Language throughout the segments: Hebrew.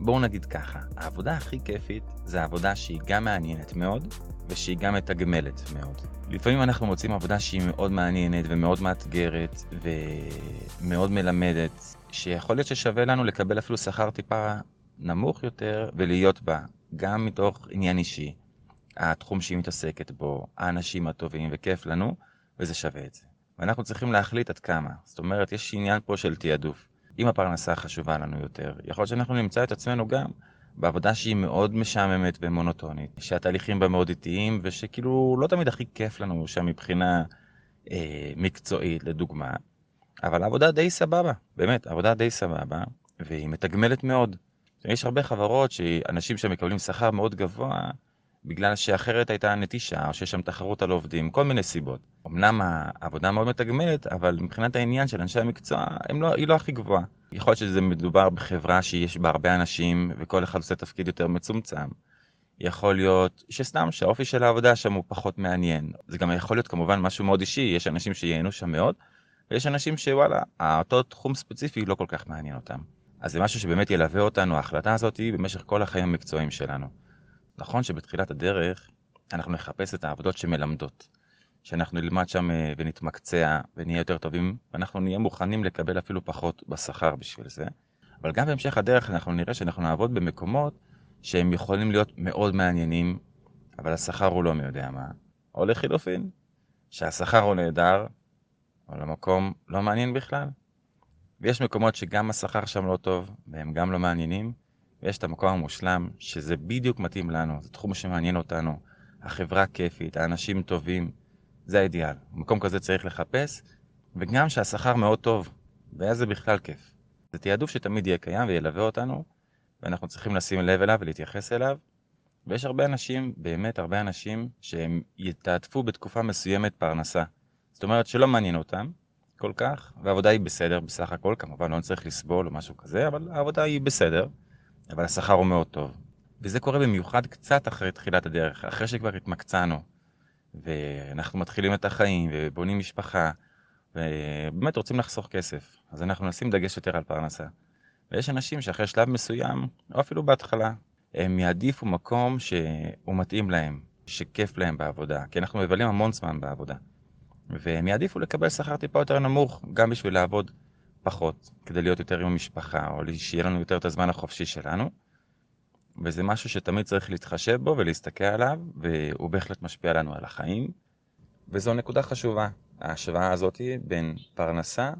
בואו נגיד ככה, העבודה הכי כיפית זה העבודה שהיא גם מעניינת מאוד, ושהיא גם מתגמלת מאוד. לפעמים אנחנו מוצאים עבודה שהיא מאוד מעניינת ומאוד מאתגרת ומאוד מלמדת, שיכול להיות ששווה לנו לקבל אפילו שכר טיפה נמוך יותר ולהיות בה, גם מתוך עניין אישי, התחום שהיא מתעסקת בו, האנשים הטובים וכיף לנו, וזה שווה את זה. ואנחנו צריכים להחליט עד כמה. זאת אומרת, יש עניין פה של תעדוף. אם הפרנסה חשובה לנו יותר, יכול להיות שאנחנו נמצא את עצמנו גם בעבודה שהיא מאוד משעממת ומונוטונית, שהתהליכים בה מאוד איטיים, ושכאילו לא תמיד הכי כיף לנו שם מבחינה אה, מקצועית, לדוגמה, אבל העבודה די סבבה, באמת, עבודה די סבבה, והיא מתגמלת מאוד. יש הרבה חברות שאנשים שמקבלים שכר מאוד גבוה, בגלל שאחרת הייתה נטישה, או שיש שם תחרות על עובדים, כל מיני סיבות. אמנם העבודה מאוד מתגמלת, אבל מבחינת העניין של אנשי המקצוע, לא, היא לא הכי גבוהה. יכול להיות שזה מדובר בחברה שיש בה הרבה אנשים, וכל אחד עושה תפקיד יותר מצומצם. יכול להיות שסתם שהאופי של העבודה שם הוא פחות מעניין. זה גם יכול להיות כמובן משהו מאוד אישי, יש אנשים שייהנו שם מאוד, ויש אנשים שוואלה, אותו תחום ספציפי לא כל כך מעניין אותם. אז זה משהו שבאמת ילווה אותנו, ההחלטה הזאת, במשך כל החיים המקצועיים שלנו. נכון שבתחילת הדרך אנחנו נחפש את העבודות שמלמדות, שאנחנו נלמד שם אה, ונתמקצע ונהיה יותר טובים, ואנחנו נהיה מוכנים לקבל אפילו פחות בשכר בשביל זה. אבל גם בהמשך הדרך אנחנו נראה שאנחנו נעבוד במקומות שהם יכולים להיות מאוד מעניינים, אבל השכר הוא לא מי יודע מה. או לחילופין, שהשכר הוא נהדר, אבל המקום לא מעניין בכלל. ויש מקומות שגם השכר שם לא טוב, והם גם לא מעניינים, ויש את המקום המושלם, שזה בדיוק מתאים לנו, זה תחום שמעניין אותנו, החברה כיפית, האנשים טובים, זה האידיאל. מקום כזה צריך לחפש, וגם שהשכר מאוד טוב, ואז זה בכלל כיף. זה תעדוף שתמיד יהיה קיים וילווה אותנו, ואנחנו צריכים לשים לב אליו ולהתייחס אליו. ויש הרבה אנשים, באמת הרבה אנשים, שהם יתעדפו בתקופה מסוימת פרנסה. זאת אומרת שלא מעניין אותם כל כך, והעבודה היא בסדר בסך הכל, כמובן לא צריך לסבול או משהו כזה, אבל העבודה היא בסדר. אבל השכר הוא מאוד טוב. וזה קורה במיוחד קצת אחרי תחילת הדרך, אחרי שכבר התמקצענו, ואנחנו מתחילים את החיים ובונים משפחה, ובאמת רוצים לחסוך כסף, אז אנחנו נשים דגש יותר על פרנסה. ויש אנשים שאחרי שלב מסוים, או אפילו בהתחלה, הם יעדיפו מקום שהוא מתאים להם, שכיף להם בעבודה, כי אנחנו מבלים המון זמן בעבודה. והם יעדיפו לקבל שכר טיפה יותר נמוך, גם בשביל לעבוד פחות, כדי להיות יותר עם המשפחה, או שיהיה לנו יותר את הזמן החופשי שלנו. וזה משהו שתמיד צריך להתחשב בו ולהסתכל עליו, והוא בהחלט משפיע לנו על החיים. וזו נקודה חשובה, ההשוואה הזאת בין פרנסה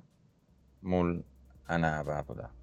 מול הנאה בעבודה.